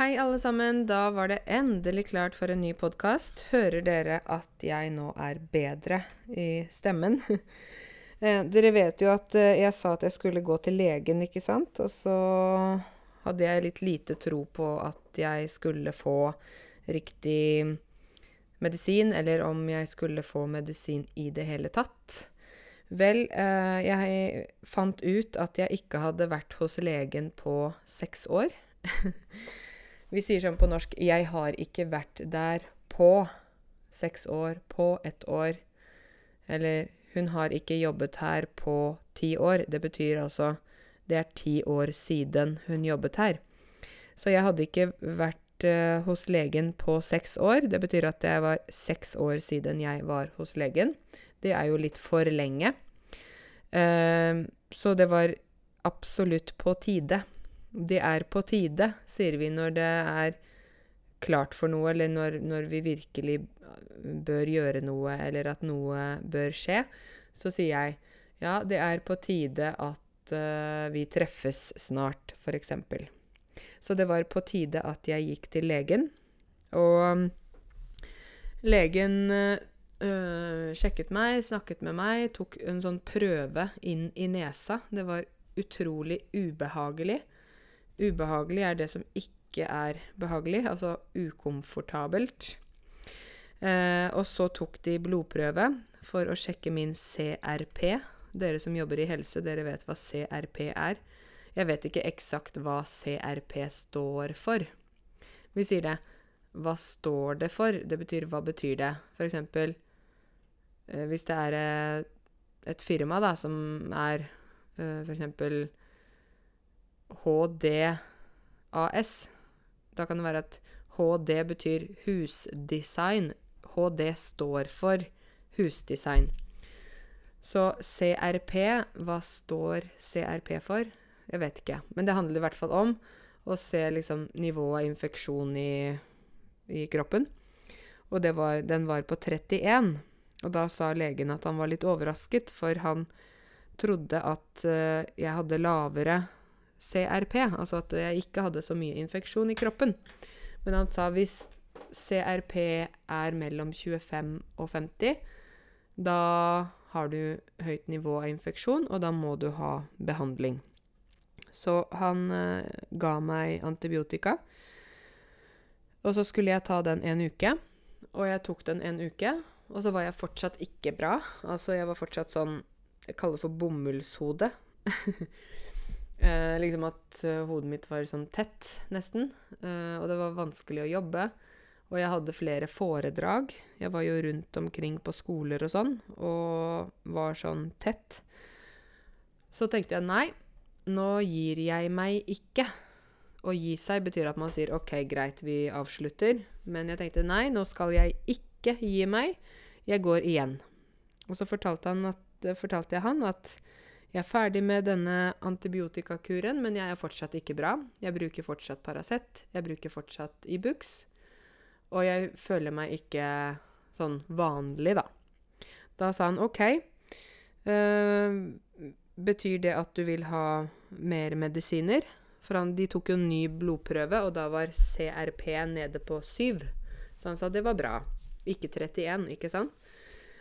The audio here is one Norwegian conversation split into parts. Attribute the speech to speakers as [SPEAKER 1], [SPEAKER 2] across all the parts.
[SPEAKER 1] Hei, alle sammen. Da var det endelig klart for en ny podkast. Hører dere at jeg nå er bedre i stemmen? Eh, dere vet jo at eh, jeg sa at jeg skulle gå til legen, ikke sant? Og så hadde jeg litt lite tro på at jeg skulle få riktig medisin, eller om jeg skulle få medisin i det hele tatt. Vel, eh, jeg fant ut at jeg ikke hadde vært hos legen på seks år. Vi sier sånn på norsk 'Jeg har ikke vært der på seks år, på ett år'. Eller 'Hun har ikke jobbet her på ti år'. Det betyr altså det er ti år siden hun jobbet her. Så jeg hadde ikke vært uh, hos legen på seks år. Det betyr at det var seks år siden jeg var hos legen. Det er jo litt for lenge. Uh, så det var absolutt på tide. Det er på tide, sier vi når det er klart for noe, eller når, når vi virkelig bør gjøre noe, eller at noe bør skje. Så sier jeg ja, det er på tide at uh, vi treffes snart, f.eks. Så det var på tide at jeg gikk til legen. Og legen uh, sjekket meg, snakket med meg, tok en sånn prøve inn i nesa. Det var utrolig ubehagelig. Ubehagelig er det som ikke er behagelig, altså ukomfortabelt. Eh, og så tok de blodprøve for å sjekke min CRP. Dere som jobber i helse, dere vet hva CRP er. Jeg vet ikke eksakt hva CRP står for. Vi sier det. Hva står det for? Det betyr hva betyr det? For eksempel eh, hvis det er eh, et firma da, som er f.eks. for eksempel HDAS. Da kan det være at HD betyr husdesign. HD står for husdesign. Så CRP, hva står CRP for? Jeg vet ikke. Men det handler i hvert fall om å se liksom nivået av infeksjon i, i kroppen. Og var, den var på 31. Og da sa legen at han var litt overrasket, for han trodde at uh, jeg hadde lavere CRP, altså at jeg ikke hadde så mye infeksjon i kroppen. Men han sa hvis CRP er mellom 25 og 50, da har du høyt nivå av infeksjon, og da må du ha behandling. Så han eh, ga meg antibiotika. Og så skulle jeg ta den en uke, og jeg tok den en uke. Og så var jeg fortsatt ikke bra. Altså, jeg var fortsatt sånn Jeg kaller det for bomullshode. Eh, liksom at uh, hodet mitt var sånn tett, nesten. Eh, og det var vanskelig å jobbe. Og jeg hadde flere foredrag. Jeg var jo rundt omkring på skoler og sånn, og var sånn tett. Så tenkte jeg nei, nå gir jeg meg ikke. Å gi seg betyr at man sier OK, greit, vi avslutter. Men jeg tenkte nei, nå skal jeg ikke gi meg. Jeg går igjen. Og så fortalte, at, fortalte jeg han at jeg er ferdig med denne antibiotikakuren, men jeg er fortsatt ikke bra. Jeg bruker fortsatt Paracet, jeg bruker fortsatt Ibux. Og jeg føler meg ikke sånn vanlig, da. Da sa han OK. Uh, betyr det at du vil ha mer medisiner? For han, de tok jo ny blodprøve, og da var CRP nede på 7. Så han sa det var bra. Ikke 31, ikke sant?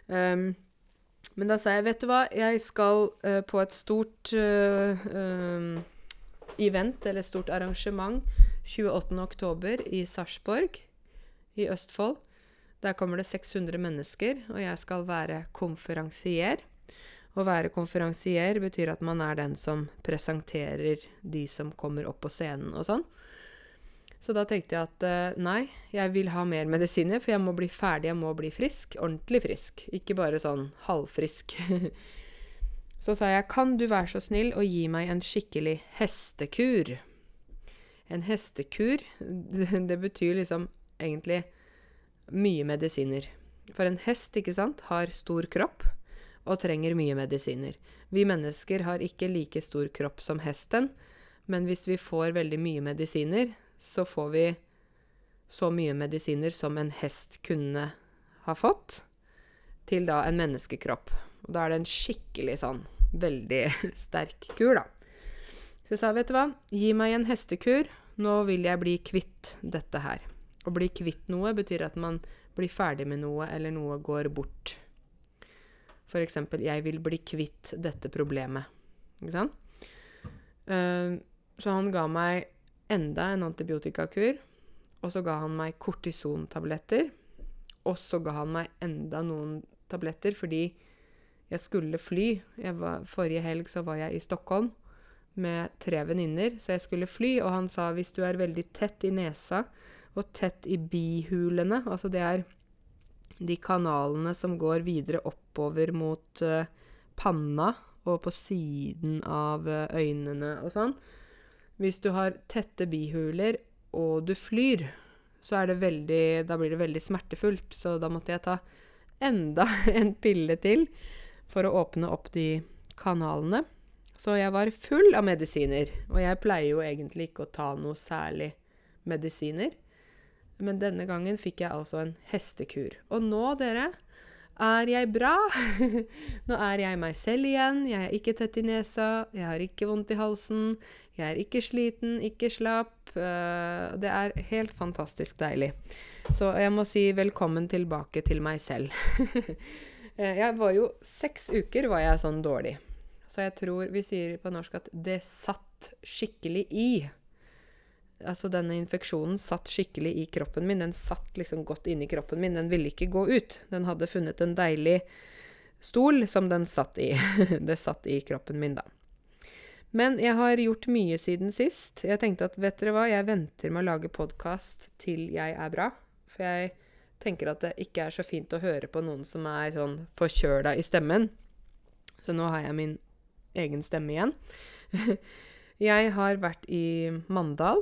[SPEAKER 1] Um, men da sa jeg, vet du hva, jeg skal uh, på et stort uh, um, event, eller stort arrangement, 28.10. i Sarpsborg i Østfold. Der kommer det 600 mennesker, og jeg skal være konferansier. Å være konferansier betyr at man er den som presenterer de som kommer opp på scenen og sånn. Så da tenkte jeg at uh, nei, jeg vil ha mer medisiner, for jeg må bli ferdig, jeg må bli frisk. Ordentlig frisk. Ikke bare sånn halvfrisk. så sa jeg, kan du være så snill å gi meg en skikkelig hestekur? En hestekur, det betyr liksom egentlig mye medisiner. For en hest, ikke sant, har stor kropp og trenger mye medisiner. Vi mennesker har ikke like stor kropp som hesten, men hvis vi får veldig mye medisiner, så får vi så mye medisiner som en hest kunne ha fått, til da en menneskekropp. Og da er det en skikkelig sånn veldig sterk kur, da. Så jeg sa, vet du hva, gi meg en hestekur. nå vil jeg bli kvitt dette her. Å bli kvitt noe betyr at man blir ferdig med noe, eller noe går bort. For eksempel 'jeg vil bli kvitt dette problemet'. Ikke sant? Uh, så han ga meg enda en antibiotikakur. Og så ga han meg kortisontabletter. Og så ga han meg enda noen tabletter fordi jeg skulle fly. Jeg var, forrige helg så var jeg i Stockholm med tre venninner, så jeg skulle fly. Og han sa hvis du er veldig tett i nesa og tett i bihulene Altså det er de kanalene som går videre oppover mot uh, panna og på siden av uh, øynene og sånn. Hvis du har tette bihuler og du flyr, så er det veldig Da blir det veldig smertefullt. Så da måtte jeg ta enda en pille til for å åpne opp de kanalene. Så jeg var full av medisiner. Og jeg pleier jo egentlig ikke å ta noe særlig medisiner. Men denne gangen fikk jeg altså en hestekur. Og nå, dere, er jeg bra. nå er jeg meg selv igjen. Jeg er ikke tett i nesa. Jeg har ikke vondt i halsen. Jeg er ikke sliten, ikke slapp. Uh, det er helt fantastisk deilig. Så jeg må si velkommen tilbake til meg selv. Eh, jeg var jo Seks uker var jeg sånn dårlig. Så jeg tror vi sier på norsk at det satt skikkelig i. Altså denne infeksjonen satt skikkelig i kroppen min. Den satt liksom godt inni kroppen min. Den ville ikke gå ut. Den hadde funnet en deilig stol som den satt i. det satt i kroppen min, da. Men jeg har gjort mye siden sist. Jeg tenkte at vet dere hva, jeg venter med å lage podkast til jeg er bra. For jeg tenker at det ikke er så fint å høre på noen som er sånn forkjøla i stemmen. Så nå har jeg min egen stemme igjen. jeg har vært i Mandal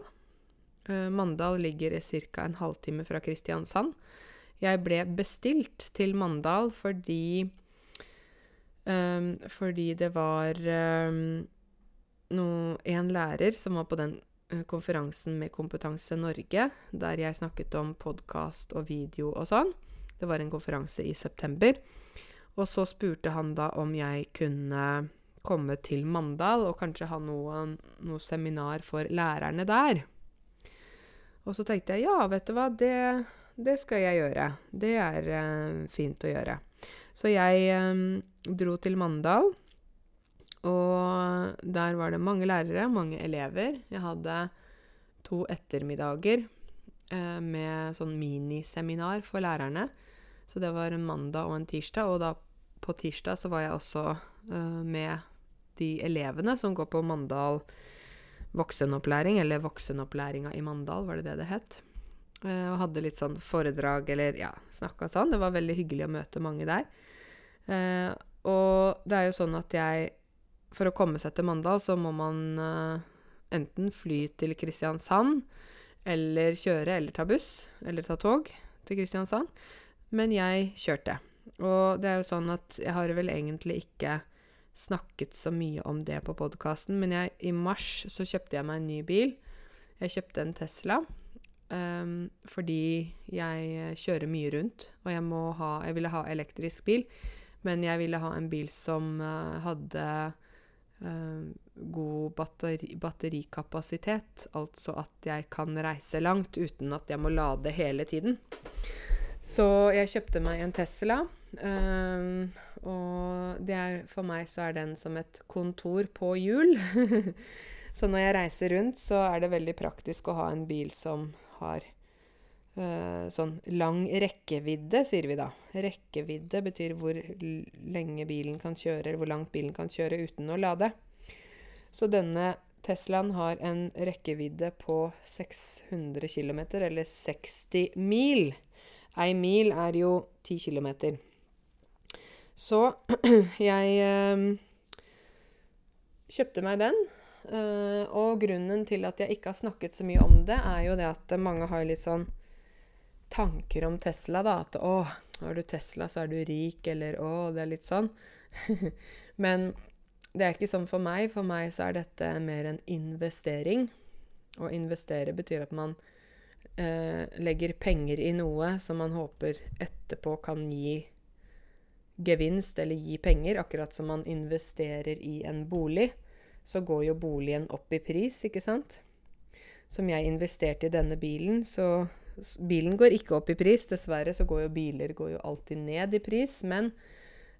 [SPEAKER 1] Uh, Mandal ligger ca. en halvtime fra Kristiansand. Jeg ble bestilt til Mandal fordi um, Fordi det var um, no, en lærer som var på den uh, konferansen med Kompetanse Norge, der jeg snakket om podkast og video og sånn. Det var en konferanse i september. Og så spurte han da om jeg kunne komme til Mandal og kanskje ha noe, noe seminar for lærerne der. Og så tenkte jeg ja, vet du hva, det, det skal jeg gjøre. Det er uh, fint å gjøre. Så jeg um, dro til Mandal, og der var det mange lærere, mange elever. Jeg hadde to ettermiddager eh, med sånn miniseminar for lærerne. Så det var en mandag og en tirsdag, og da på tirsdag så var jeg også eh, med de elevene som går på Mandal voksenopplæring, eller Voksenopplæringa i Mandal, var det det det het. Eh, og hadde litt sånn foredrag, eller ja, snakka sånn. Det var veldig hyggelig å møte mange der. Uh, og det er jo sånn at jeg For å komme seg til Mandal, så må man uh, enten fly til Kristiansand, eller kjøre, eller ta buss, eller ta tog til Kristiansand. Men jeg kjørte. Og det er jo sånn at jeg har vel egentlig ikke snakket så mye om det på podkasten, men jeg, i mars så kjøpte jeg meg en ny bil. Jeg kjøpte en Tesla um, fordi jeg kjører mye rundt, og jeg, ha, jeg ville ha elektrisk bil. Men jeg ville ha en bil som uh, hadde god batteri, batterikapasitet. Altså at jeg kan reise langt uten at jeg må lade hele tiden. Så jeg kjøpte meg en Tesla. Um, og er, for meg så er den som et kontor på hjul. så når jeg reiser rundt, så er det veldig praktisk å ha en bil som har sånn lang rekkevidde, sier vi da. Rekkevidde betyr hvor lenge bilen kan kjøre, eller hvor langt bilen kan kjøre uten å lade. Så denne Teslaen har en rekkevidde på 600 km, eller 60 mil. Ei mil er jo 10 km. Så jeg øh, kjøpte meg den. Øh, og grunnen til at jeg ikke har snakket så mye om det, er jo det at mange har litt sånn tanker om Tesla, da. At å, har du Tesla, så er du rik, eller å, det er litt sånn. Men det er ikke sånn for meg. For meg så er dette mer en investering. Å investere betyr at man eh, legger penger i noe som man håper etterpå kan gi gevinst eller gi penger, akkurat som man investerer i en bolig, så går jo boligen opp i pris, ikke sant? som jeg investerte i denne bilen, så Bilen går ikke opp i pris. Dessverre så går jo biler går jo alltid ned i pris. Men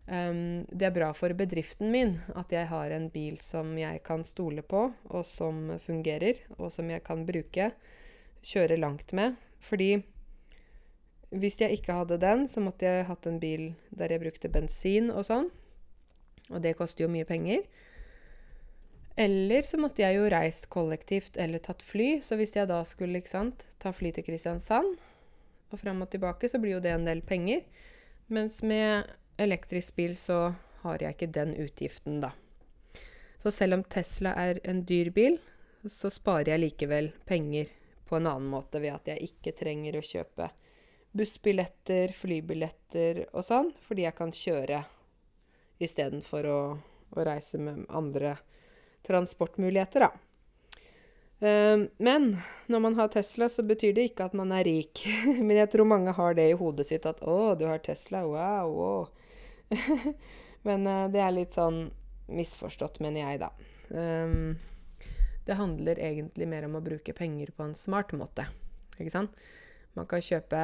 [SPEAKER 1] um, det er bra for bedriften min at jeg har en bil som jeg kan stole på, og som fungerer, og som jeg kan bruke, kjøre langt med. Fordi hvis jeg ikke hadde den, så måtte jeg hatt en bil der jeg brukte bensin og sånn. Og det koster jo mye penger. Eller så måtte jeg jo reist kollektivt eller tatt fly. Så hvis jeg da skulle ikke sant, ta fly til Kristiansand og fram og tilbake, så blir jo det en del penger. Mens med elektrisk bil så har jeg ikke den utgiften, da. Så selv om Tesla er en dyr bil, så sparer jeg likevel penger på en annen måte ved at jeg ikke trenger å kjøpe bussbilletter, flybilletter og sånn, fordi jeg kan kjøre istedenfor å, å reise med andre transportmuligheter, da. Uh, men når man har Tesla, så betyr det ikke at man er rik. men jeg tror mange har det i hodet sitt at 'Å, du har Tesla. Wow.' wow. men uh, det er litt sånn misforstått, mener jeg, da. Um, det handler egentlig mer om å bruke penger på en smart måte. Ikke sant? Man kan kjøpe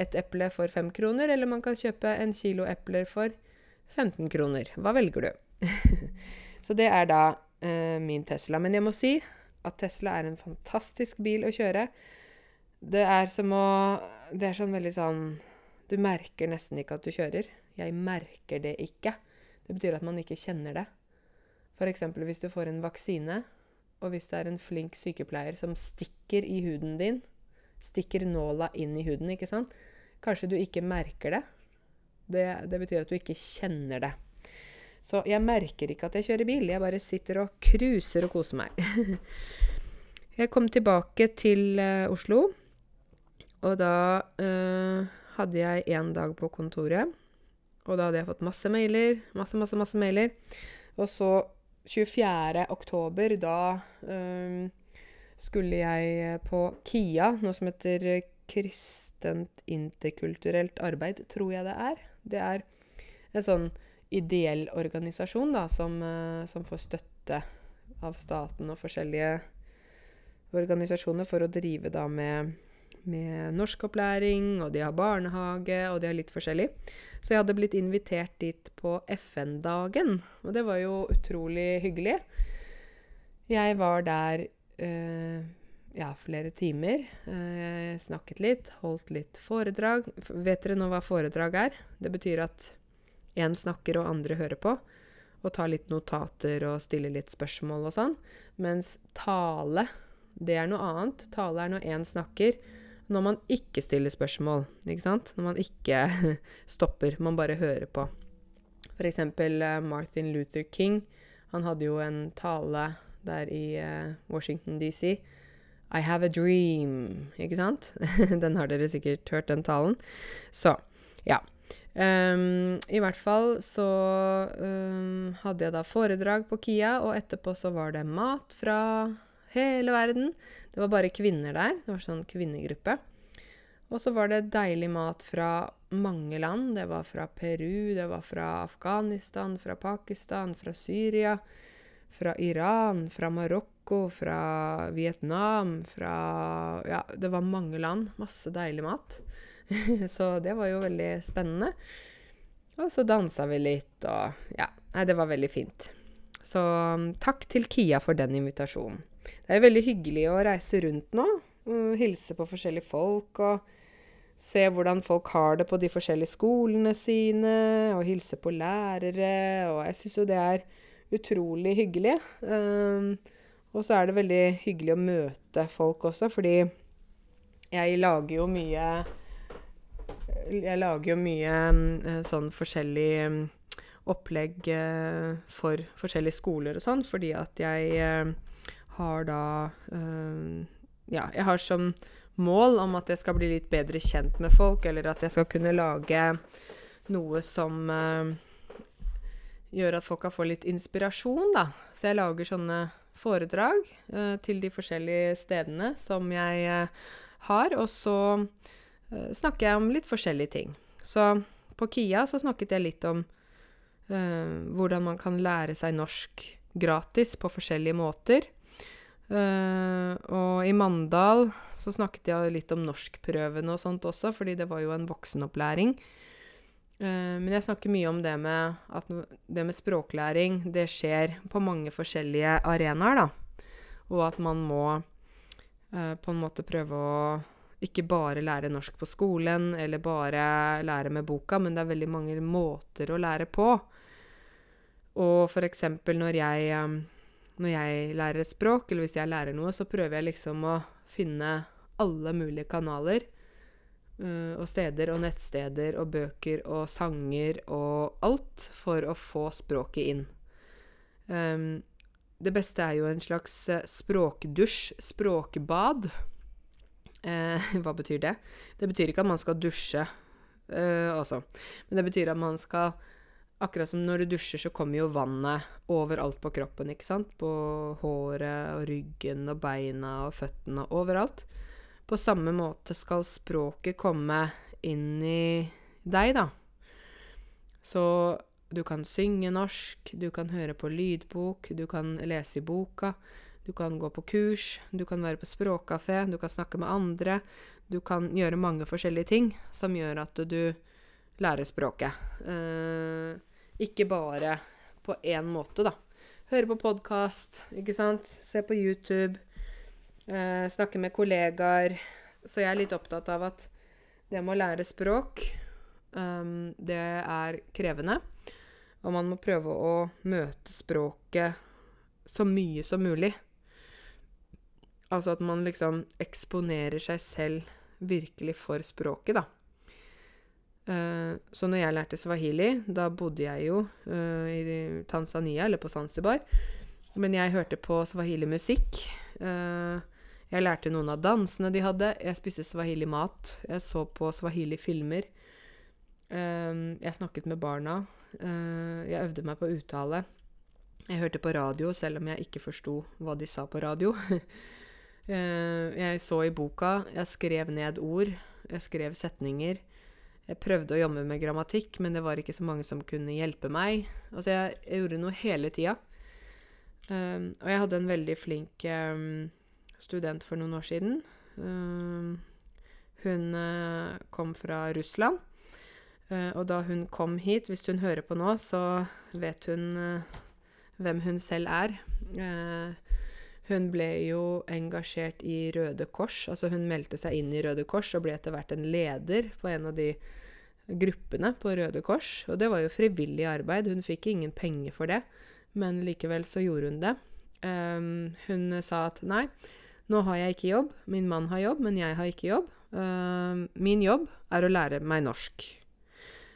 [SPEAKER 1] et eple for fem kroner, eller man kan kjøpe en kilo epler for 15 kroner. Hva velger du? Så det er da eh, min Tesla. Men jeg må si at Tesla er en fantastisk bil å kjøre. Det er som å Det er sånn veldig sånn Du merker nesten ikke at du kjører. Jeg merker det ikke. Det betyr at man ikke kjenner det. F.eks. hvis du får en vaksine, og hvis det er en flink sykepleier som stikker i huden din, stikker nåla inn i huden, ikke sant Kanskje du ikke merker det. Det, det betyr at du ikke kjenner det. Så jeg merker ikke at jeg kjører bil. Jeg bare sitter og cruiser og koser meg. jeg kom tilbake til uh, Oslo, og da uh, hadde jeg én dag på kontoret. Og da hadde jeg fått masse mailer. Masse, masse, masse mailer. Og så 24. oktober, da um, skulle jeg på KIA, noe som heter Kristent interkulturelt arbeid, tror jeg det er. Det er en sånn ideell organisasjon da, som, uh, som, får støtte av staten og forskjellige organisasjoner for å drive da med, med norskopplæring, og de har barnehage, og de har litt forskjellig. Så jeg hadde blitt invitert dit på FN-dagen, og det var jo utrolig hyggelig. Jeg var der uh, ja, flere timer. Uh, snakket litt, holdt litt foredrag. Vet dere nå hva foredrag er? Det betyr at én snakker og andre hører på, og tar litt notater og stiller litt spørsmål og sånn. Mens tale, det er noe annet. Tale er når én snakker. Når man ikke stiller spørsmål, ikke sant? Når man ikke stopper, man bare hører på. Eksempel uh, Martin Luther King. Han hadde jo en tale der i uh, Washington DC. I have a dream. Ikke sant? den har dere sikkert hørt, den talen. Så, ja. Um, I hvert fall så um, hadde jeg da foredrag på Kia, og etterpå så var det mat fra hele verden. Det var bare kvinner der. Det var sånn kvinnegruppe. Og så var det deilig mat fra mange land. Det var fra Peru, det var fra Afghanistan, fra Pakistan, fra Syria, fra Iran, fra Marokko, fra Vietnam, fra Ja, det var mange land. Masse deilig mat. så det var jo veldig spennende. Og så dansa vi litt, og ja. Nei, det var veldig fint. Så um, takk til Kia for den invitasjonen. Det er veldig hyggelig å reise rundt nå. Hilse på forskjellige folk og se hvordan folk har det på de forskjellige skolene sine. Og hilse på lærere. Og jeg syns jo det er utrolig hyggelig. Um, og så er det veldig hyggelig å møte folk også, fordi jeg lager jo mye jeg lager jo mye uh, sånn forskjellig um, opplegg uh, for forskjellige skoler og sånn, fordi at jeg har da Ja, jeg har som mål om at jeg skal bli litt bedre kjent med folk, eller at jeg skal kunne lage noe som gjør at folk kan få litt inspirasjon, da. Så jeg lager sånne foredrag til de forskjellige stedene som jeg har, og så snakker jeg om litt forskjellige ting. Så på KIA så snakket jeg litt om uh, hvordan man kan lære seg norsk gratis på forskjellige måter. Uh, og i Mandal så snakket jeg litt om norskprøvene og sånt også, fordi det var jo en voksenopplæring. Uh, men jeg snakker mye om det med at det med språklæring, det skjer på mange forskjellige arenaer, da. Og at man må eh, på en måte prøve å ikke bare lære norsk på skolen, eller bare lære med boka, men det er veldig mange måter å lære på. Og eksempel når eh, når jeg lærer et språk, eller hvis jeg lærer noe, så prøver jeg liksom å finne alle mulige kanaler eh, og steder og nettsteder og bøker og sanger og alt for å få språket inn. Um, det beste er jo en slags eh, språkdusj, språkbad. Eh, hva betyr det? Det betyr ikke at man skal dusje, eh, altså. Men det betyr at man skal Akkurat som når du dusjer, så kommer jo vannet overalt på kroppen, ikke sant? På håret og ryggen og beina og føttene og overalt. På samme måte skal språket komme inn i deg, da. Så du kan synge norsk, du kan høre på lydbok, du kan lese i boka, du kan gå på kurs, du kan være på språkkafé, du kan snakke med andre. Du kan gjøre mange forskjellige ting som gjør at du lærer språket. Eh, ikke bare på én måte, da. Høre på podkast, ikke sant. Se på YouTube. Eh, snakke med kollegaer. Så jeg er litt opptatt av at det med å lære språk, um, det er krevende. Og man må prøve å møte språket så mye som mulig. Altså at man liksom eksponerer seg selv virkelig for språket, da. Uh, så når jeg lærte swahili, da bodde jeg jo uh, i Tanzania, eller på Zanzibar. Men jeg hørte på swahili-musikk. Uh, jeg lærte noen av dansene de hadde. Jeg spiste swahili-mat. Jeg så på swahili-filmer. Jeg snakket med barna. Jeg øvde meg på uttale. Jeg hørte på radio, selv om jeg ikke forsto hva de sa på radio. Eh, jeg så i boka. Jeg skrev ned ord. Jeg skrev setninger. Jeg prøvde å jobbe med grammatikk, men det var ikke så mange som kunne hjelpe meg. Altså, jeg, jeg gjorde noe hele tida. Um, og jeg hadde en veldig flink um, student for noen år siden. Um, hun uh, kom fra Russland. Uh, og da hun kom hit, hvis hun hører på nå, så vet hun uh, hvem hun selv er. Uh, hun ble jo engasjert i Røde Kors. Altså hun meldte seg inn i Røde Kors og ble etter hvert en leder på en av de gruppene på Røde Kors. Og det var jo frivillig arbeid. Hun fikk ingen penger for det, men likevel så gjorde hun det. Um, hun sa at nei, nå har jeg ikke jobb. Min mann har jobb, men jeg har ikke jobb. Uh, min jobb er å lære meg norsk.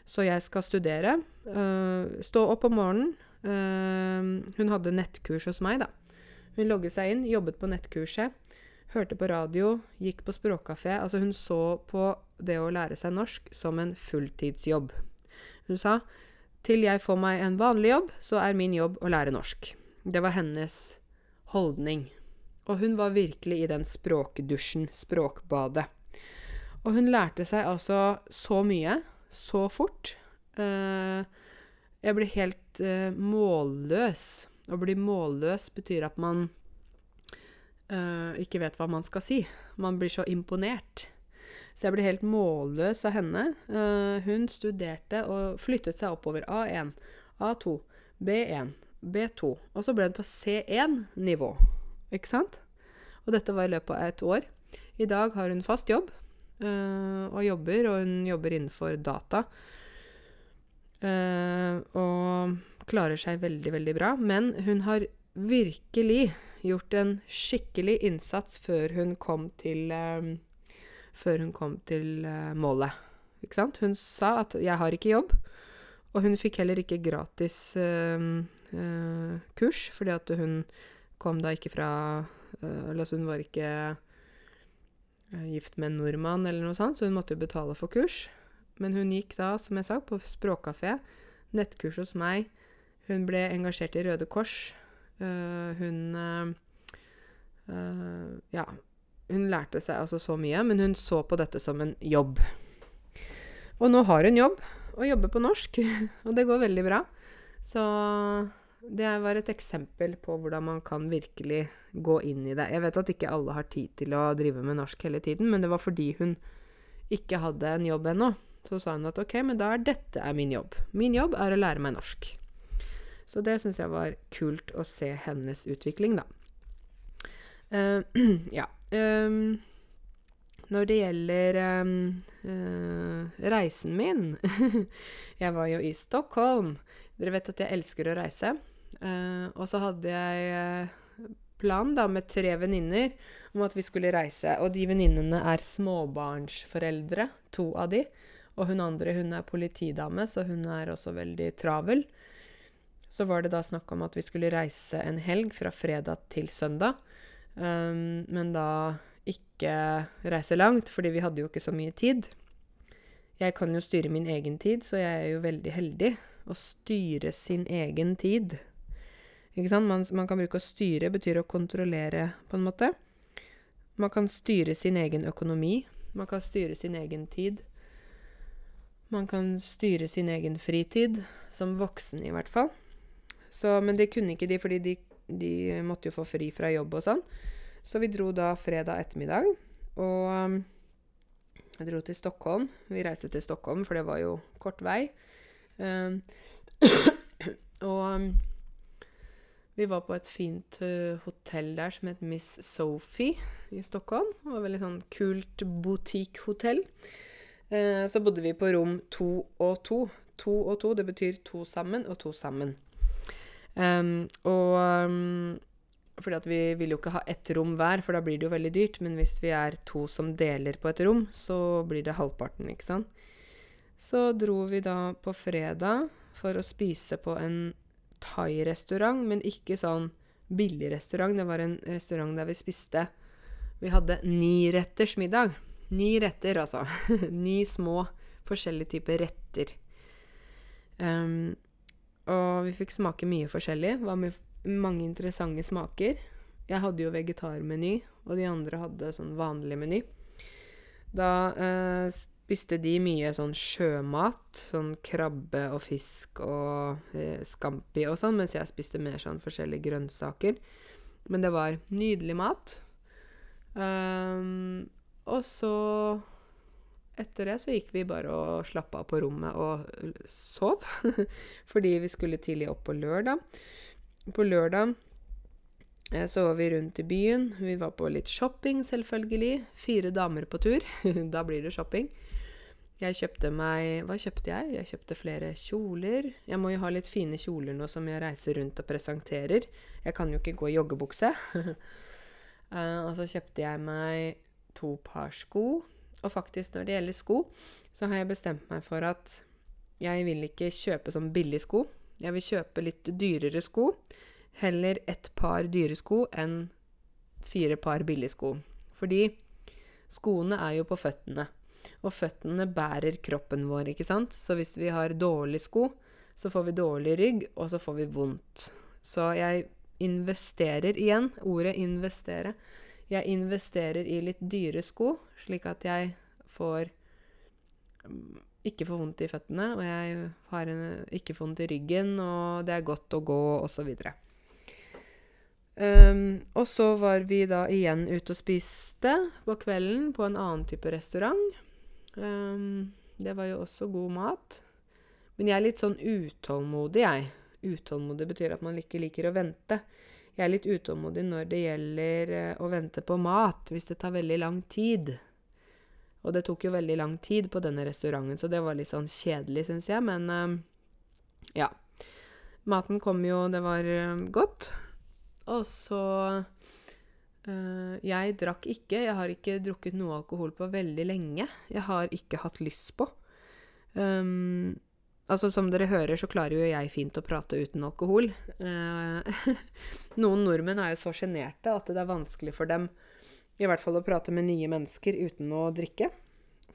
[SPEAKER 1] Så jeg skal studere. Uh, stå opp om morgenen. Uh, hun hadde nettkurs hos meg, da. Hun logget seg inn, jobbet på nettkurset, hørte på radio, gikk på språkkafé. Altså hun så på det å lære seg norsk som en fulltidsjobb. Hun sa til jeg får meg en vanlig jobb, så er min jobb å lære norsk. Det var hennes holdning. Og hun var virkelig i den språkdusjen, språkbadet. Og hun lærte seg altså så mye, så fort. Uh, jeg ble helt uh, målløs. Å bli målløs betyr at man uh, ikke vet hva man skal si. Man blir så imponert. Så jeg ble helt målløs av henne. Uh, hun studerte og flyttet seg oppover A1, A2, B1, B2. Og så ble hun på C1-nivå. Ikke sant? Og dette var i løpet av et år. I dag har hun fast jobb uh, og jobber, og hun jobber innenfor data. Uh, og klarer seg veldig, veldig bra. Men hun har virkelig gjort en skikkelig innsats før hun kom til um, Før hun kom til uh, målet. Ikke sant? Hun sa at 'jeg har ikke jobb', og hun fikk heller ikke gratis uh, uh, kurs, fordi at hun kom da ikke fra Altså hun var ikke gift med en nordmann eller noe sånt, så hun måtte jo betale for kurs. Men hun gikk da, som jeg sa, på språkkafé, nettkurs hos meg. Hun ble engasjert i Røde Kors. Uh, hun uh, Ja, hun lærte seg altså så mye, men hun så på dette som en jobb. Og nå har hun jobb, og jobber på norsk, og det går veldig bra. Så det var et eksempel på hvordan man kan virkelig gå inn i det. Jeg vet at ikke alle har tid til å drive med norsk hele tiden, men det var fordi hun ikke hadde en jobb ennå. Så sa hun at ok, men da er dette er min jobb. Min jobb er å lære meg norsk. Så det syns jeg var kult å se hennes utvikling, da. Uh, ja. Um, når det gjelder um, uh, reisen min Jeg var jo i Stockholm. Dere vet at jeg elsker å reise. Uh, og så hadde jeg plan da med tre venninner om at vi skulle reise. Og de venninnene er småbarnsforeldre, to av de. Og hun andre hun er politidame, så hun er også veldig travel. Så var det da snakk om at vi skulle reise en helg fra fredag til søndag. Um, men da ikke reise langt, fordi vi hadde jo ikke så mye tid. Jeg kan jo styre min egen tid, så jeg er jo veldig heldig. Å styre sin egen tid. Ikke sant? Man, man kan bruke å styre, betyr å kontrollere, på en måte. Man kan styre sin egen økonomi. Man kan styre sin egen tid. Man kan styre sin egen fritid, som voksen i hvert fall. Så, men det kunne ikke de, fordi de, de måtte jo få fri fra jobb og sånn. Så vi dro da fredag ettermiddag, og um, jeg dro til Stockholm. Vi reiste til Stockholm, for det var jo kort vei. Um, og um, vi var på et fint uh, hotell der som het Miss Sophie i Stockholm. Det var veldig sånn kult boutique-hotell. Uh, så bodde vi på rom to og to. To og to, det betyr to sammen og to sammen. Um, og um, fordi at vi vil jo ikke ha ett rom hver, for da blir det jo veldig dyrt. Men hvis vi er to som deler på et rom, så blir det halvparten, ikke sant. Så dro vi da på fredag for å spise på en thai-restaurant, men ikke sånn billig restaurant. Det var en restaurant der vi spiste Vi hadde niretters middag. Ni retter, altså. Ni små forskjellige typer retter. Um, og vi fikk smake mye forskjellig. Var med mange interessante smaker. Jeg hadde jo vegetarmeny, og de andre hadde sånn vanlig meny. Da eh, spiste de mye sånn sjømat, sånn krabbe og fisk og eh, scampi og sånn, mens jeg spiste mer sånn forskjellige grønnsaker. Men det var nydelig mat. Um, og så etter det så gikk vi bare og slappa av på rommet og sov. Fordi vi skulle tidlig opp på lørdag. På lørdag eh, så var vi rundt i byen. Vi var på litt shopping, selvfølgelig. Fire damer på tur. da blir det shopping. Jeg kjøpte meg Hva kjøpte jeg? Jeg kjøpte flere kjoler. Jeg må jo ha litt fine kjoler nå som jeg reiser rundt og presenterer. Jeg kan jo ikke gå i joggebukse. uh, og så kjøpte jeg meg to par sko. Og faktisk, når det gjelder sko, så har jeg bestemt meg for at jeg vil ikke kjøpe sånn billig sko. Jeg vil kjøpe litt dyrere sko. Heller ett par dyre sko enn fire par billige sko. Fordi skoene er jo på føttene. Og føttene bærer kroppen vår, ikke sant? Så hvis vi har dårlige sko, så får vi dårlig rygg, og så får vi vondt. Så jeg investerer igjen. Ordet 'investere'. Jeg investerer i litt dyre sko, slik at jeg får ikke får vondt i føttene, og jeg har en, ikke får vondt i ryggen, og det er godt å gå, osv. Um, og så var vi da igjen ute og spiste på kvelden på en annen type restaurant. Um, det var jo også god mat. Men jeg er litt sånn utålmodig, jeg. Utålmodig betyr at man ikke liker å vente. Jeg er litt utålmodig når det gjelder uh, å vente på mat, hvis det tar veldig lang tid. Og det tok jo veldig lang tid på denne restauranten, så det var litt sånn kjedelig, syns jeg. Men uh, ja. Maten kom jo, det var uh, godt. Og så øh, Jeg drakk ikke. Jeg har ikke drukket noe alkohol på veldig lenge. Jeg har ikke hatt lyst på. Um, altså, som dere hører, så klarer jo jeg fint å prate uten alkohol. noen nordmenn er jo så sjenerte at det er vanskelig for dem i hvert fall å prate med nye mennesker uten å drikke.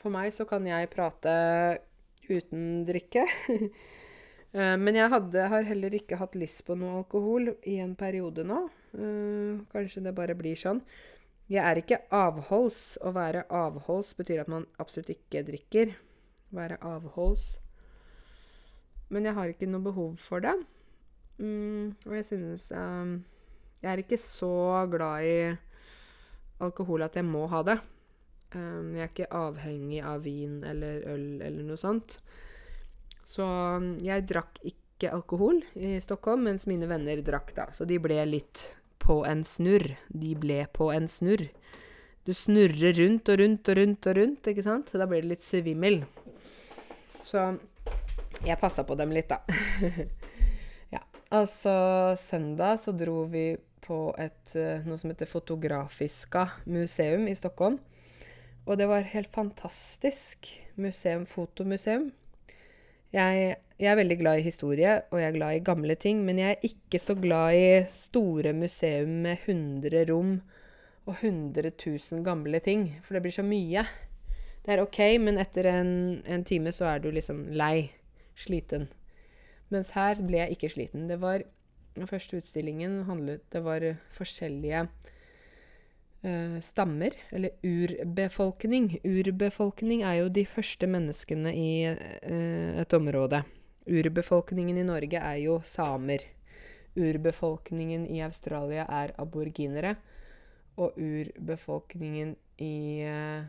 [SPEAKER 1] For meg så kan jeg prate uten drikke. Eh, men jeg hadde, har heller ikke hatt lyst på noe alkohol i en periode nå. Eh, kanskje det bare blir sånn. Jeg er ikke avholds. Å være avholds betyr at man absolutt ikke drikker. Være avholds. Men jeg har ikke noe behov for det. Mm, og jeg synes um, Jeg er ikke så glad i alkohol at jeg må ha det. Um, jeg er ikke avhengig av vin eller øl eller noe sånt. Så um, jeg drakk ikke alkohol i Stockholm, mens mine venner drakk, da. Så de ble litt på en snurr. De ble på en snurr. Du snurrer rundt og rundt og rundt og rundt, ikke sant? Da blir det litt svimmel. Så jeg passa på dem litt, da. ja. Altså, søndag så dro vi på et uh, noe som heter Fotografiska museum i Stockholm. Og det var helt fantastisk museum, fotomuseum. Jeg, jeg, er veldig glad i historie, og jeg er glad i gamle ting, men jeg er ikke så glad i store museum med 100 rom og 100 000 gamle ting, for det blir så mye. Det er OK, men etter en, en time så er du liksom lei. Sliten. Mens her ble jeg ikke sliten. Det var Den første utstillingen handlet Det var forskjellige uh, stammer, eller urbefolkning. Urbefolkning er jo de første menneskene i uh, et område. Urbefolkningen i Norge er jo samer. Urbefolkningen i Australia er aborginere. Og urbefolkningen i uh,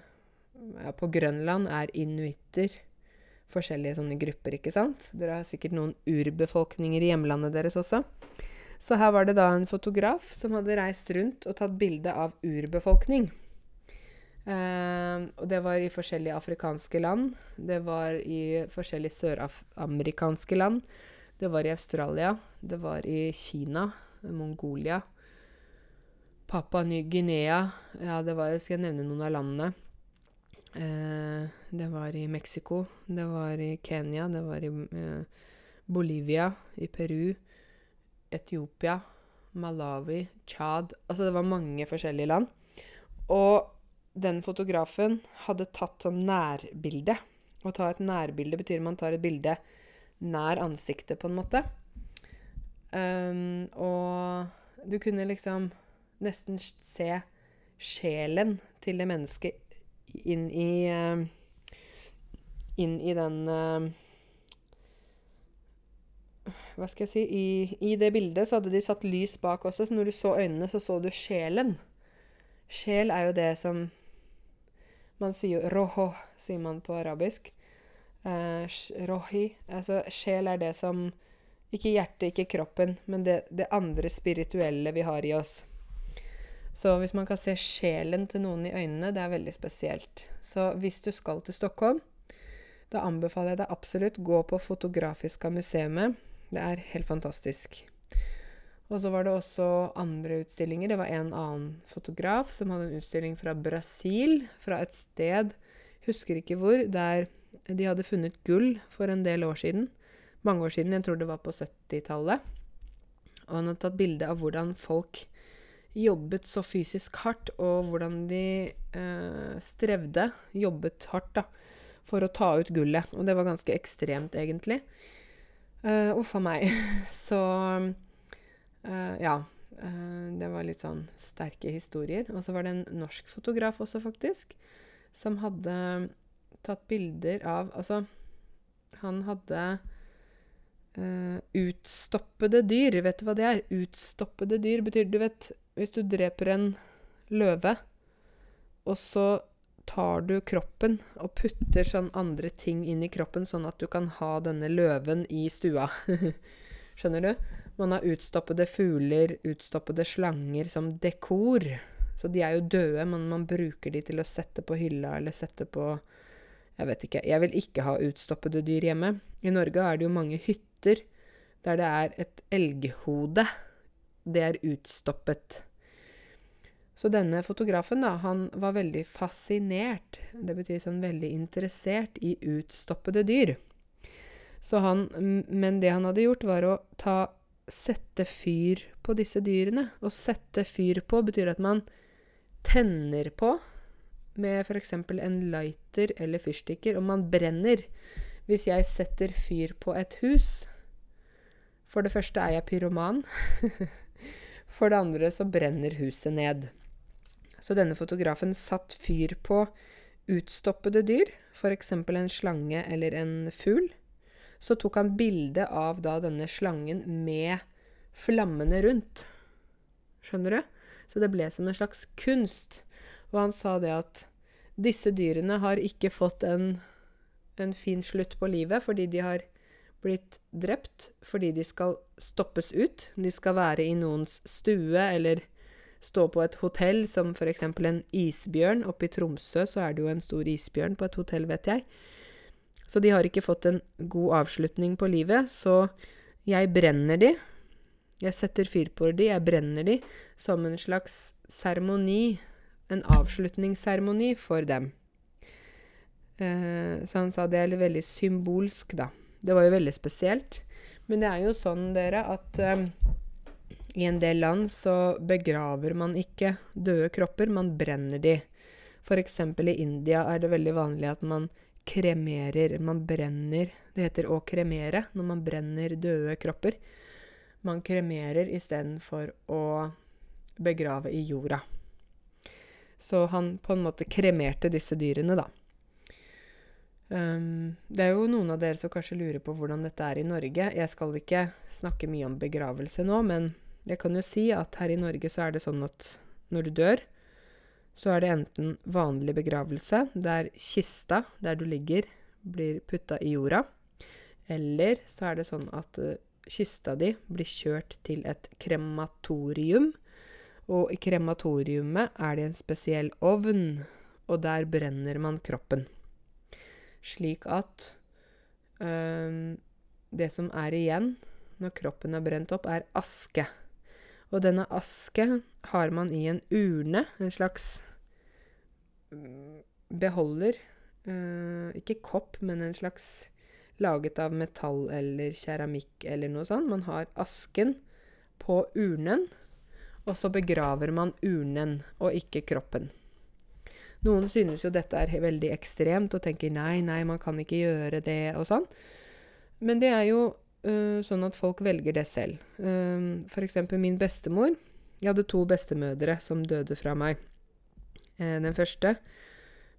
[SPEAKER 1] ja, På Grønland er inuitter. Forskjellige sånne grupper, ikke sant? Dere har sikkert noen urbefolkninger i hjemlandet deres også. Så her var det da en fotograf som hadde reist rundt og tatt bilde av urbefolkning. Uh, og det var i forskjellige afrikanske land. Det var i forskjellige søramerikanske land. Det var i Australia. Det var i Kina. Mongolia. Papua Ny-Guinea. Ja, det var Skal jeg nevne noen av landene? Uh, det var i Mexico. Det var i Kenya. Det var i uh, Bolivia. I Peru. Etiopia, Malawi, Tsjad Altså det var mange forskjellige land. Og den fotografen hadde tatt sånn nærbilde. Å ta et nærbilde betyr man tar et bilde nær ansiktet, på en måte. Um, og du kunne liksom nesten se sjelen til det mennesket inn i uh, Inn i den uh, hva skal jeg si i, I det bildet så hadde de satt lys bak også, så når du så øynene, så så du sjelen. Sjel er jo det som Man sier jo roho, sier man på arabisk. Uh, rohi. Altså sjel er det som Ikke hjertet, ikke kroppen, men det, det andre spirituelle vi har i oss. Så hvis man kan se sjelen til noen i øynene, det er veldig spesielt. Så hvis du skal til Stockholm, da anbefaler jeg deg absolutt gå på Fotografiska museet. Det er helt fantastisk. Og så var det også andre utstillinger. Det var en annen fotograf som hadde en utstilling fra Brasil, fra et sted, husker ikke hvor, der de hadde funnet gull for en del år siden. Mange år siden, jeg tror det var på 70-tallet. Og han hadde tatt bilde av hvordan folk jobbet så fysisk hardt, og hvordan de eh, strevde, jobbet hardt, da, for å ta ut gullet. Og det var ganske ekstremt, egentlig. Eh, Uff a meg. Så eh, ja. Uh, det var litt sånn sterke historier. Og så var det en norsk fotograf også, faktisk, som hadde tatt bilder av Altså, han hadde uh, utstoppede dyr. Vet du hva det er? Utstoppede dyr betyr Du vet, hvis du dreper en løve, og så tar du kroppen og putter sånn andre ting inn i kroppen, sånn at du kan ha denne løven i stua. Skjønner du? Man har utstoppede fugler, utstoppede slanger som dekor. Så de er jo døde, men man bruker de til å sette på hylla eller sette på Jeg vet ikke. Jeg vil ikke ha utstoppede dyr hjemme. I Norge er det jo mange hytter der det er et elghode. Det er utstoppet. Så denne fotografen, da, han var veldig fascinert, det betyr sånn veldig interessert, i utstoppede dyr. Så han, men det han hadde gjort, var å ta sette fyr på disse dyrene. Å sette fyr på betyr at man tenner på med f.eks. en lighter eller fyrstikker, og man brenner. Hvis jeg setter fyr på et hus For det første er jeg pyroman. For det andre så brenner huset ned. Så denne fotografen satt fyr på utstoppede dyr, f.eks. en slange eller en fugl. Så tok han bilde av da denne slangen med flammene rundt. Skjønner du? Så det ble som en slags kunst. Og han sa det at disse dyrene har ikke fått en, en fin slutt på livet fordi de har blitt drept fordi de skal stoppes ut. De skal være i noens stue eller stå på et hotell, som f.eks. en isbjørn. Oppe i Tromsø så er det jo en stor isbjørn på et hotell, vet jeg. Så de har ikke fått en god avslutning på livet, så jeg brenner de. Jeg setter fyr på de, jeg brenner de, som en slags seremoni. En avslutningsseremoni for dem. Eh, så han sa det er veldig symbolsk, da. Det var jo veldig spesielt. Men det er jo sånn, dere, at eh, i en del land så begraver man ikke døde kropper, man brenner de. F.eks. i India er det veldig vanlig at man kremerer. Man brenner Det heter å kremere når man brenner døde kropper. Man kremerer istedenfor å begrave i jorda. Så han på en måte kremerte disse dyrene, da. Um, det er jo noen av dere som kanskje lurer på hvordan dette er i Norge. Jeg skal ikke snakke mye om begravelse nå, men jeg kan jo si at her i Norge så er det sånn at når du dør, så er det enten vanlig begravelse, der kista der du ligger, blir putta i jorda, eller så er det sånn at uh, kista di blir kjørt til et krematorium, og i krematoriumet er det en spesiell ovn, og der brenner man kroppen slik at øh, det som er igjen når kroppen er brent opp, er aske. Og denne aske har man i en urne, en slags beholder. Øh, ikke kopp, men en slags laget av metall eller keramikk eller noe sånt. Man har asken på urnen, og så begraver man urnen og ikke kroppen. Noen synes jo dette er veldig ekstremt og tenker nei, nei, man kan ikke gjøre det og sånn. Men det er jo uh, sånn at folk velger det selv. Uh, eksempel min bestemor. Jeg hadde to bestemødre som døde fra meg. Uh, den første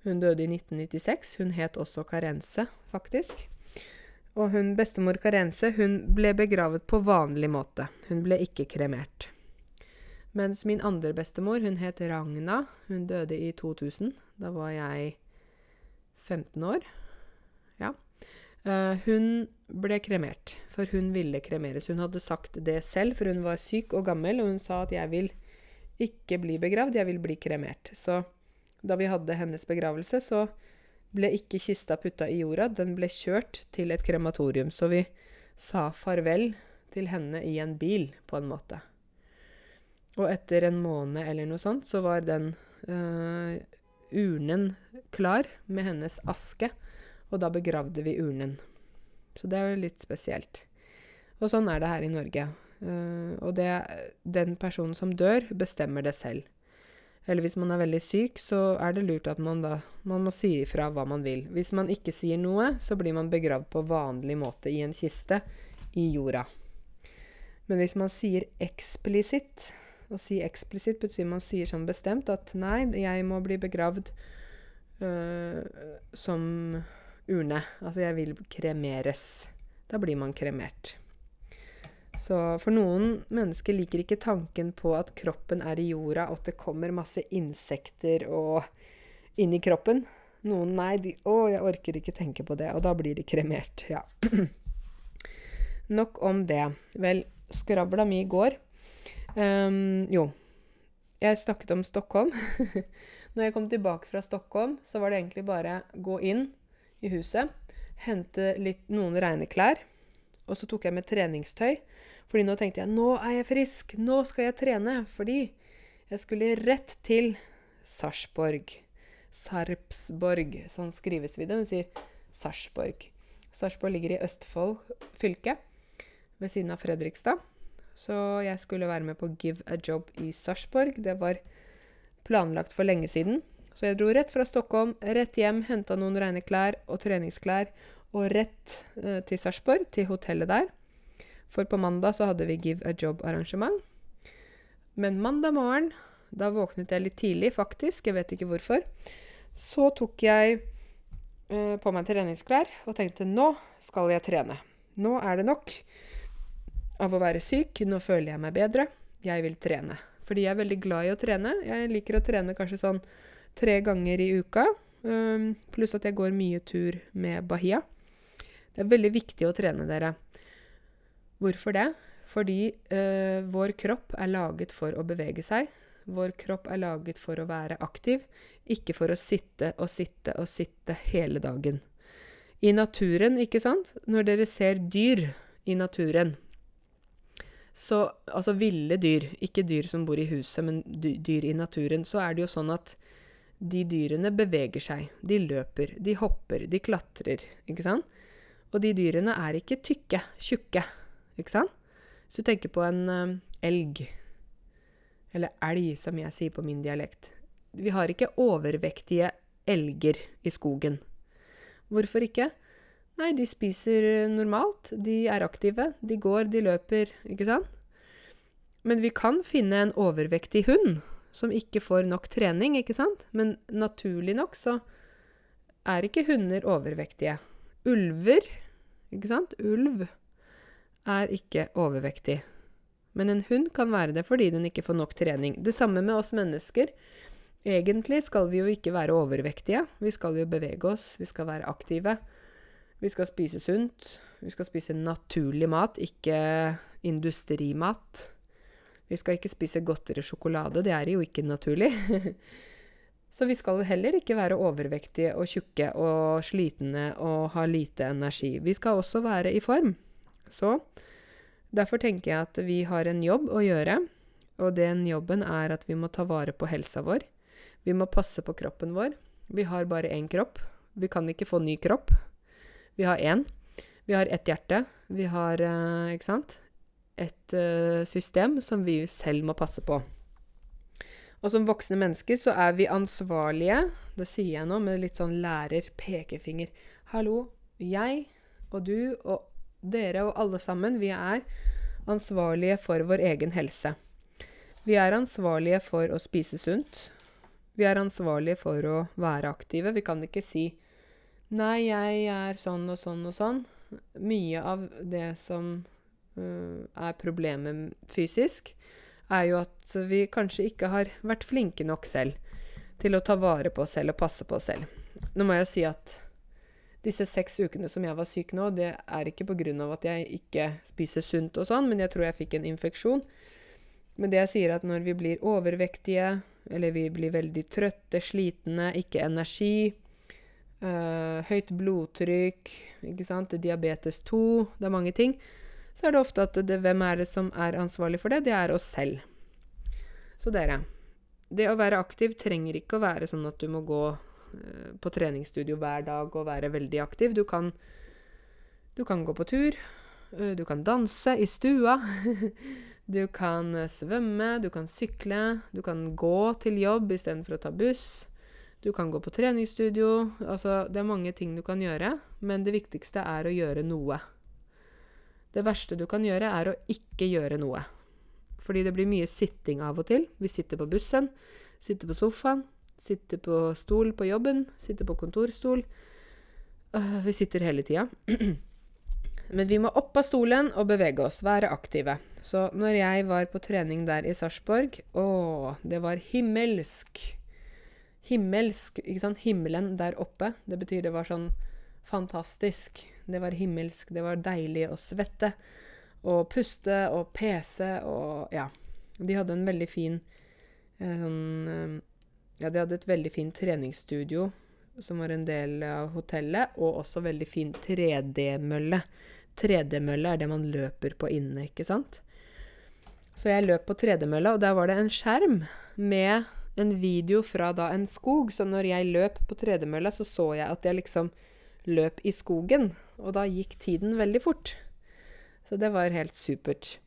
[SPEAKER 1] hun døde i 1996. Hun het også Karense, faktisk. Og hun bestemor Karense hun ble begravet på vanlig måte. Hun ble ikke kremert. Mens min andre bestemor, hun het Ragna. Hun døde i 2000. Da var jeg 15 år. Ja. Uh, hun ble kremert, for hun ville kremeres. Hun hadde sagt det selv, for hun var syk og gammel, og hun sa at 'jeg vil ikke bli begravd, jeg vil bli kremert'. Så da vi hadde hennes begravelse, så ble ikke kista putta i jorda, den ble kjørt til et krematorium. Så vi sa farvel til henne i en bil, på en måte. Og etter en måned eller noe sånt, så var den uh, urnen klar med hennes aske. Og da begravde vi urnen. Så det er jo litt spesielt. Og sånn er det her i Norge. Uh, og det, den personen som dør, bestemmer det selv. Eller hvis man er veldig syk, så er det lurt at man da man må si ifra hva man vil. Hvis man ikke sier noe, så blir man begravd på vanlig måte i en kiste i jorda. Men hvis man sier eksplisitt å si eksplisitt betyr man sier sånn bestemt at nei, jeg må bli begravd øh, som urne. Altså jeg vil kremeres. Da blir man kremert. Så for noen mennesker liker ikke tanken på at kroppen er i jorda, og at det kommer masse insekter og i kroppen. Noen nei, de, 'Å, jeg orker ikke tenke på det.' Og da blir de kremert. Ja. Nok om det. Vel, skravla mi går. Um, jo. Jeg snakket om Stockholm. Når jeg kom tilbake fra Stockholm, så var det egentlig bare gå inn i huset, hente litt, noen rene klær, og så tok jeg med treningstøy. Fordi nå tenkte jeg nå er jeg frisk, nå skal jeg trene. Fordi jeg skulle rett til Sarpsborg. Sarpsborg, sånn skrives vi det, men sier Sarpsborg. Sarpsborg ligger i Østfold fylke, ved siden av Fredrikstad. Så jeg skulle være med på Give a Job i Sarpsborg. Det var planlagt for lenge siden. Så jeg dro rett fra Stockholm, rett hjem, henta noen rene klær og treningsklær, og rett eh, til Sarpsborg, til hotellet der. For på mandag så hadde vi Give a Job-arrangement. Men mandag morgen, da våknet jeg litt tidlig, faktisk, jeg vet ikke hvorfor, så tok jeg eh, på meg treningsklær og tenkte nå skal jeg trene. Nå er det nok. Av å være syk. Nå føler jeg meg bedre. Jeg vil trene. Fordi jeg er veldig glad i å trene. Jeg liker å trene kanskje sånn tre ganger i uka. Um, pluss at jeg går mye tur med Bahia. Det er veldig viktig å trene dere. Hvorfor det? Fordi uh, vår kropp er laget for å bevege seg. Vår kropp er laget for å være aktiv, ikke for å sitte og sitte og sitte hele dagen. I naturen, ikke sant? Når dere ser dyr i naturen, så Altså ville dyr, ikke dyr som bor i huset, men dyr i naturen, så er det jo sånn at de dyrene beveger seg. De løper, de hopper, de klatrer, ikke sant? Og de dyrene er ikke tykke, tjukke, ikke sant? Så du tenker på en um, elg, eller elg, som jeg sier på min dialekt. Vi har ikke overvektige elger i skogen. Hvorfor ikke? Nei, de spiser normalt. De er aktive. De går, de løper, ikke sant? Men vi kan finne en overvektig hund som ikke får nok trening, ikke sant? Men naturlig nok så er ikke hunder overvektige. Ulver, ikke sant? Ulv er ikke overvektig. Men en hund kan være det fordi den ikke får nok trening. Det samme med oss mennesker. Egentlig skal vi jo ikke være overvektige. Vi skal jo bevege oss, vi skal være aktive. Vi skal spise sunt. Vi skal spise naturlig mat, ikke industrimat. Vi skal ikke spise godteri og sjokolade, det er jo ikke naturlig. Så vi skal heller ikke være overvektige og tjukke og slitne og ha lite energi. Vi skal også være i form. Så derfor tenker jeg at vi har en jobb å gjøre, og den jobben er at vi må ta vare på helsa vår. Vi må passe på kroppen vår. Vi har bare én kropp. Vi kan ikke få ny kropp. Vi har én. Vi har ett hjerte. Vi har, uh, ikke sant, et uh, system som vi selv må passe på. Og som voksne mennesker så er vi ansvarlige, det sier jeg nå med litt sånn lærer-pekefinger. Hallo, jeg og du og dere og alle sammen, vi er ansvarlige for vår egen helse. Vi er ansvarlige for å spise sunt. Vi er ansvarlige for å være aktive. Vi kan ikke si 'nei, jeg er sånn og sånn og sånn'. Mye av det som uh, er problemet fysisk, er jo at vi kanskje ikke har vært flinke nok selv til å ta vare på oss selv og passe på oss selv. Nå må jeg si at disse seks ukene som jeg var syk nå, det er ikke pga. at jeg ikke spiser sunt og sånn, men jeg tror jeg fikk en infeksjon. Men det jeg sier, at når vi blir overvektige, eller vi blir veldig trøtte, slitne, ikke energi. Uh, høyt blodtrykk, ikke sant. Diabetes 2. Det er mange ting. Så er det ofte at det, hvem er det som er ansvarlig for det? Det er oss selv. Så dere. Det å være aktiv trenger ikke å være sånn at du må gå uh, på treningsstudio hver dag og være veldig aktiv. Du kan, du kan gå på tur. Uh, du kan danse i stua. Du kan svømme, du kan sykle, du kan gå til jobb istedenfor å ta buss. Du kan gå på treningsstudio. Altså, det er mange ting du kan gjøre, men det viktigste er å gjøre noe. Det verste du kan gjøre, er å ikke gjøre noe. Fordi det blir mye sitting av og til. Vi sitter på bussen, sitter på sofaen, sitter på stol på jobben, sitter på kontorstol. Uh, vi sitter hele tida. Men vi må opp av stolen og bevege oss, være aktive. Så når jeg var på trening der i Sarpsborg Å, det var himmelsk. Himmelsk, ikke sant? Himmelen der oppe. Det betyr det var sånn fantastisk. Det var himmelsk. Det var deilig å svette og puste og pese og Ja. De hadde en veldig fin eh, Ja, de hadde et veldig fint treningsstudio som var en del av hotellet, og også veldig fin 3D-mølle. 3D-mølle er det man løper på inne, ikke sant? Så jeg løp på 3D-mølla, og der var det en skjerm med en video fra da en skog. Så når jeg løp på 3D-mølla, så så jeg at jeg liksom løp i skogen. Og da gikk tiden veldig fort. Så det var helt supert.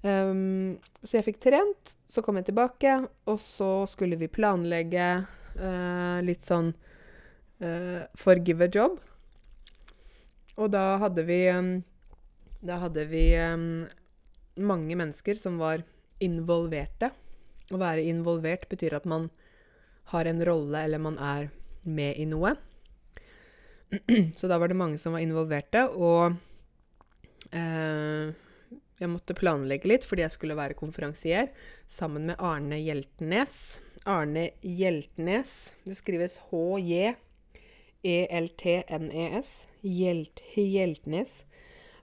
[SPEAKER 1] Um, så jeg fikk trent, så kom jeg tilbake, og så skulle vi planlegge uh, litt sånn uh, forgive job. Og da hadde vi Da hadde vi mange mennesker som var involverte. Å være involvert betyr at man har en rolle, eller man er med i noe. Så da var det mange som var involverte, og eh, Jeg måtte planlegge litt fordi jeg skulle være konferansier sammen med Arne Hjeltnes. Arne Hjeltnes. Det skrives H-j-e-l-t-n-e-s. Hjelt, Hjeltnes.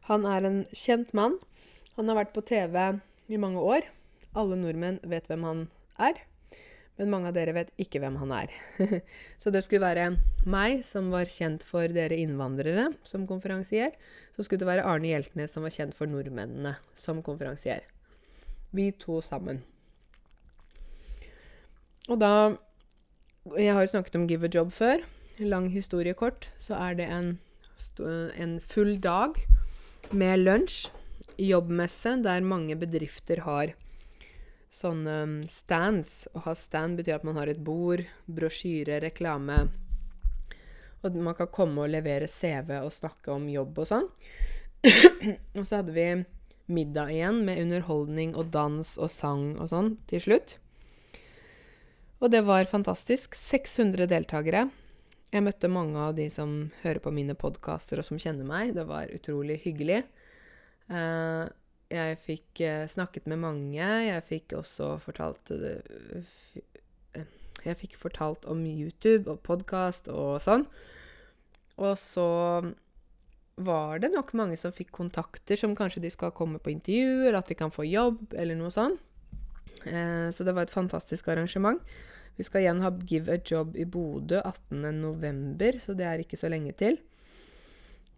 [SPEAKER 1] Han er en kjent mann. Han har vært på TV i mange år. Alle nordmenn vet hvem han er. Men mange av dere vet ikke hvem han er. så det skulle være meg, som var kjent for dere innvandrere, som konferansier. Så skulle det være Arne Hjeltnes, som var kjent for nordmennene, som konferansier. Vi to sammen. Og da Jeg har jo snakket om Give a Job før. Lang historie kort. Så er det en, en full dag med lunsj, jobbmesse, der mange bedrifter har sånne um, stands. Å ha stand betyr at man har et bord, brosjyre, reklame. Og man kan komme og levere CV og snakke om jobb og sånn. og så hadde vi middag igjen med underholdning og dans og sang og sånn til slutt. Og det var fantastisk. 600 deltakere. Jeg møtte mange av de som hører på mine podkaster og som kjenner meg. Det var utrolig hyggelig. Uh, jeg fikk eh, snakket med mange. Jeg fikk også fortalt eh, Jeg fikk fortalt om YouTube og podkast og sånn. Og så var det nok mange som fikk kontakter som kanskje de skal komme på intervjuer, at de kan få jobb, eller noe sånt. Eh, så det var et fantastisk arrangement. Vi skal igjen ha Give a Job i Bodø 18.11., så det er ikke så lenge til.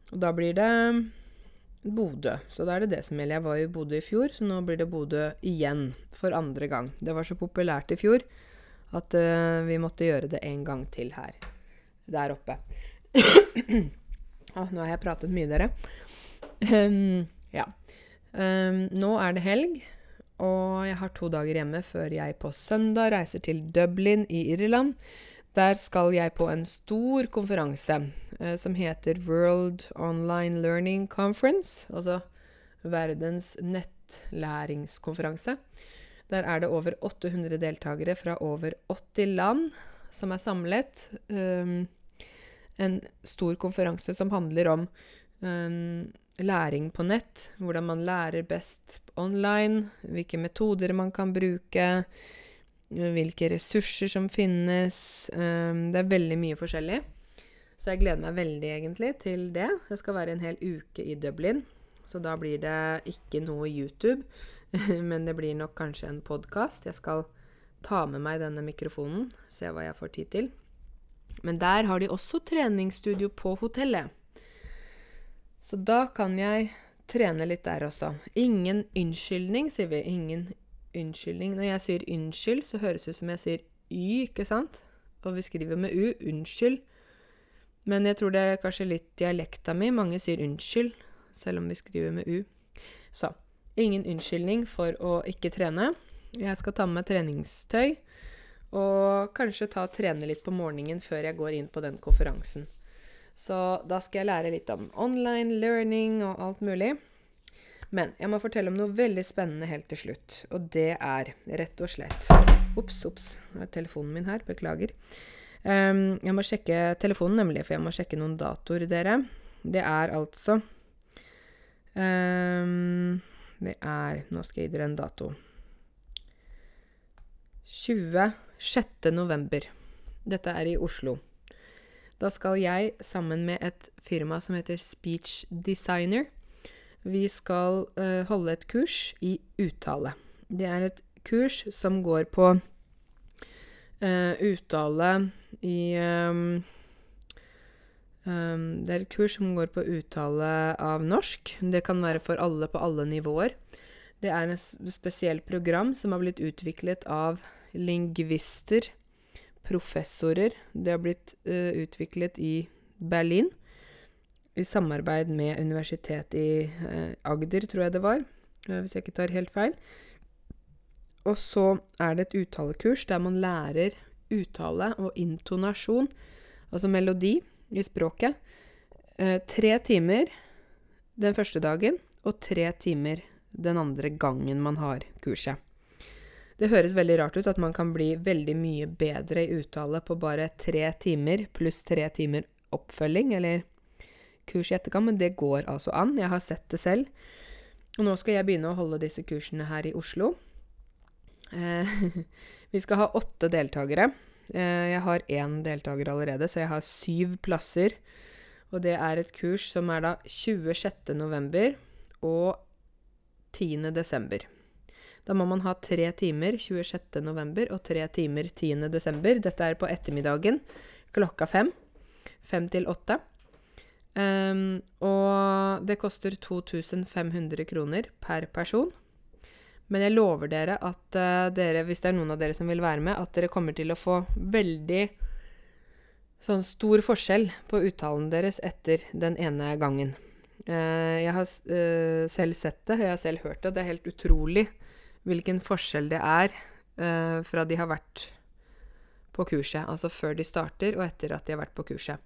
[SPEAKER 1] Og da blir det Bodø. Så da er det det som gjelder. Jeg var i Bodø i fjor, så nå blir det Bodø igjen for andre gang. Det var så populært i fjor at uh, vi måtte gjøre det en gang til her. Der oppe. ah, nå har jeg pratet mye, dere. Um, ja. Um, nå er det helg, og jeg har to dager hjemme før jeg på søndag reiser til Dublin i Irland der skal jeg på en stor konferanse som heter World Online Learning Conference, altså verdens nettlæringskonferanse. Der er det over 800 deltakere fra over 80 land som er samlet. Um, en stor konferanse som handler om um, læring på nett, hvordan man lærer best online, hvilke metoder man kan bruke hvilke ressurser som finnes. Um, det er veldig mye forskjellig. Så jeg gleder meg veldig egentlig til det. Jeg skal være en hel uke i Dublin. Så da blir det ikke noe YouTube, men det blir nok kanskje en podkast. Jeg skal ta med meg denne mikrofonen, se hva jeg får tid til. Men der har de også treningsstudio på hotellet. Så da kan jeg trene litt der også. Ingen unnskyldning, sier vi. Ingen unnskyldning. Når jeg sier unnskyld, så høres det ut som jeg sier y, ikke sant? Og vi skriver med u. Unnskyld. Men jeg tror det er kanskje litt dialekta mi. Mange sier unnskyld, selv om vi skriver med u. Så ingen unnskyldning for å ikke trene. Jeg skal ta med meg treningstøy. Og kanskje ta og trene litt på morgenen før jeg går inn på den konferansen. Så da skal jeg lære litt om online learning og alt mulig. Men jeg må fortelle om noe veldig spennende helt til slutt. Og det er rett og slett Ops, ops. Telefonen min her. Beklager. Um, jeg må sjekke telefonen, nemlig, for jeg må sjekke noen datoer, dere. Det er altså um, Det er Nå skal jeg gi dere en dato. 26. november. Dette er i Oslo. Da skal jeg sammen med et firma som heter Speech Designer, vi skal uh, holde et kurs i uttale. Det er et kurs som går på uh, uttale i um, um, Det er et kurs som går på uttale av norsk. Det kan være for alle på alle nivåer. Det er et spesielt program som har blitt utviklet av lingvister, professorer. Det har blitt uh, utviklet i Berlin i samarbeid med Universitetet i uh, Agder, tror jeg det var, hvis jeg ikke tar helt feil. Og så er det et uttalekurs der man lærer uttale og intonasjon, altså melodi, i språket. Eh, tre timer den første dagen og tre timer den andre gangen man har kurset. Det høres veldig rart ut at man kan bli veldig mye bedre i uttale på bare tre timer pluss tre timer oppfølging, eller kurs i etterkant, men det går altså an. Jeg har sett det selv. Og nå skal jeg begynne å holde disse kursene her i Oslo. Eh, vi skal ha åtte deltakere. Eh, jeg har én deltaker allerede, så jeg har syv plasser. Og det er et kurs som er da 26. november og 10. desember. Da må man ha tre timer 26. november og tre timer 10. desember. Dette er på ettermiddagen klokka fem. Fem til åtte. Um, og det koster 2500 kroner per person. Men jeg lover dere at uh, dere, hvis det er noen av dere som vil være med, at dere kommer til å få veldig sånn stor forskjell på uttalen deres etter den ene gangen. Uh, jeg har uh, selv sett det, og jeg har selv hørt det. og Det er helt utrolig hvilken forskjell det er fra de har vært på kurset. Altså før de starter, og etter at de har vært på kurset.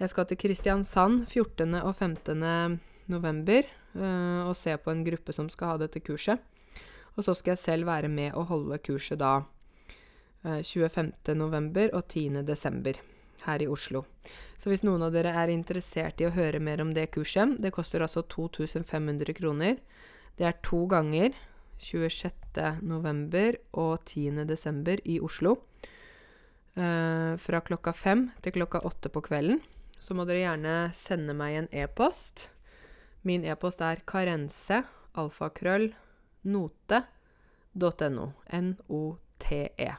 [SPEAKER 1] Jeg skal til Kristiansand 14. og 15. november og se på en gruppe som skal ha dette kurset. Og så skal jeg selv være med og holde kurset da uh, 25. november og 10. desember her i Oslo. Så hvis noen av dere er interessert i å høre mer om det kurset Det koster altså 2500 kroner. Det er to ganger 26. november og 10. desember i Oslo. Eh, fra klokka fem til klokka åtte på kvelden så må dere gjerne sende meg en e-post. Min e-post er karense, alfakrøll, note.no. N-o-t-e.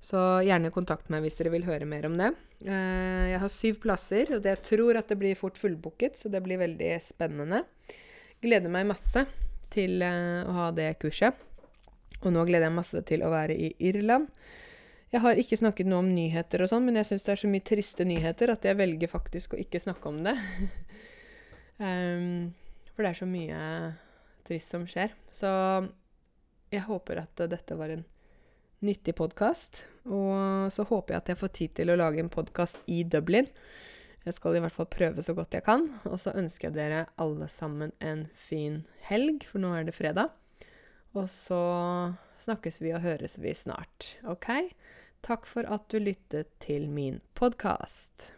[SPEAKER 1] Så gjerne kontakt meg hvis dere vil høre mer om det. Eh, jeg har syv plasser, og jeg tror at det blir fort fullbooket, så det blir veldig spennende. Gleder meg masse til eh, å ha det kurset. Og nå gleder jeg masse til å være i Irland. Jeg har ikke snakket noe om nyheter og sånn, men jeg syns det er så mye triste nyheter at jeg velger faktisk å ikke snakke om det. um, for det er så mye trist som skjer. Så jeg håper at dette var en nyttig podkast. Og så håper jeg at jeg får tid til å lage en podkast i Dublin. Jeg skal i hvert fall prøve så godt jeg kan. Og så ønsker jeg dere alle sammen en fin helg, for nå er det fredag. Og så snakkes vi og høres vi snart. OK? Takk for at du lyttet til min podkast.